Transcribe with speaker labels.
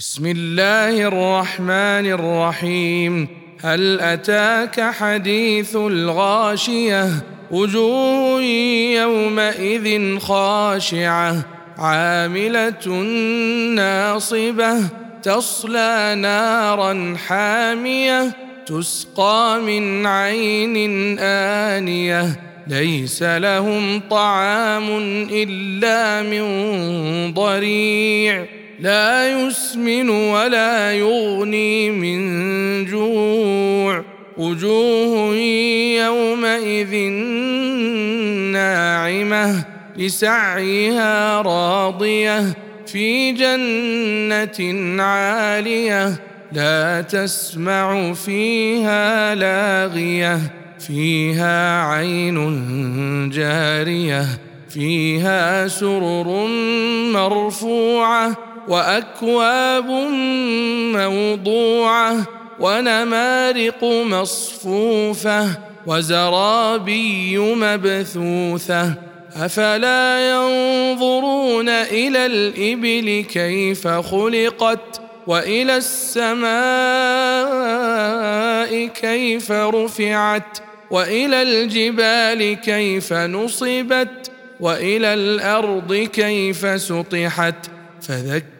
Speaker 1: بسم الله الرحمن الرحيم. هل أتاك حديث الغاشية؟ وجوه يومئذ خاشعة. عاملة ناصبة. تصلى نارا حامية. تسقى من عين آنية. ليس لهم طعام إلا من ضريع. لا يسمن ولا يغني من جوع. وجوه يومئذ ناعمة لسعيها راضية. في جنة عالية لا تسمع فيها لاغية. فيها عين جارية فيها سرر مرفوعة. وأكواب موضوعة ونمارق مصفوفة وزرابي مبثوثة أفلا ينظرون إلى الإبل كيف خلقت وإلى السماء كيف رفعت وإلى الجبال كيف نصبت وإلى الأرض كيف سطحت فذكر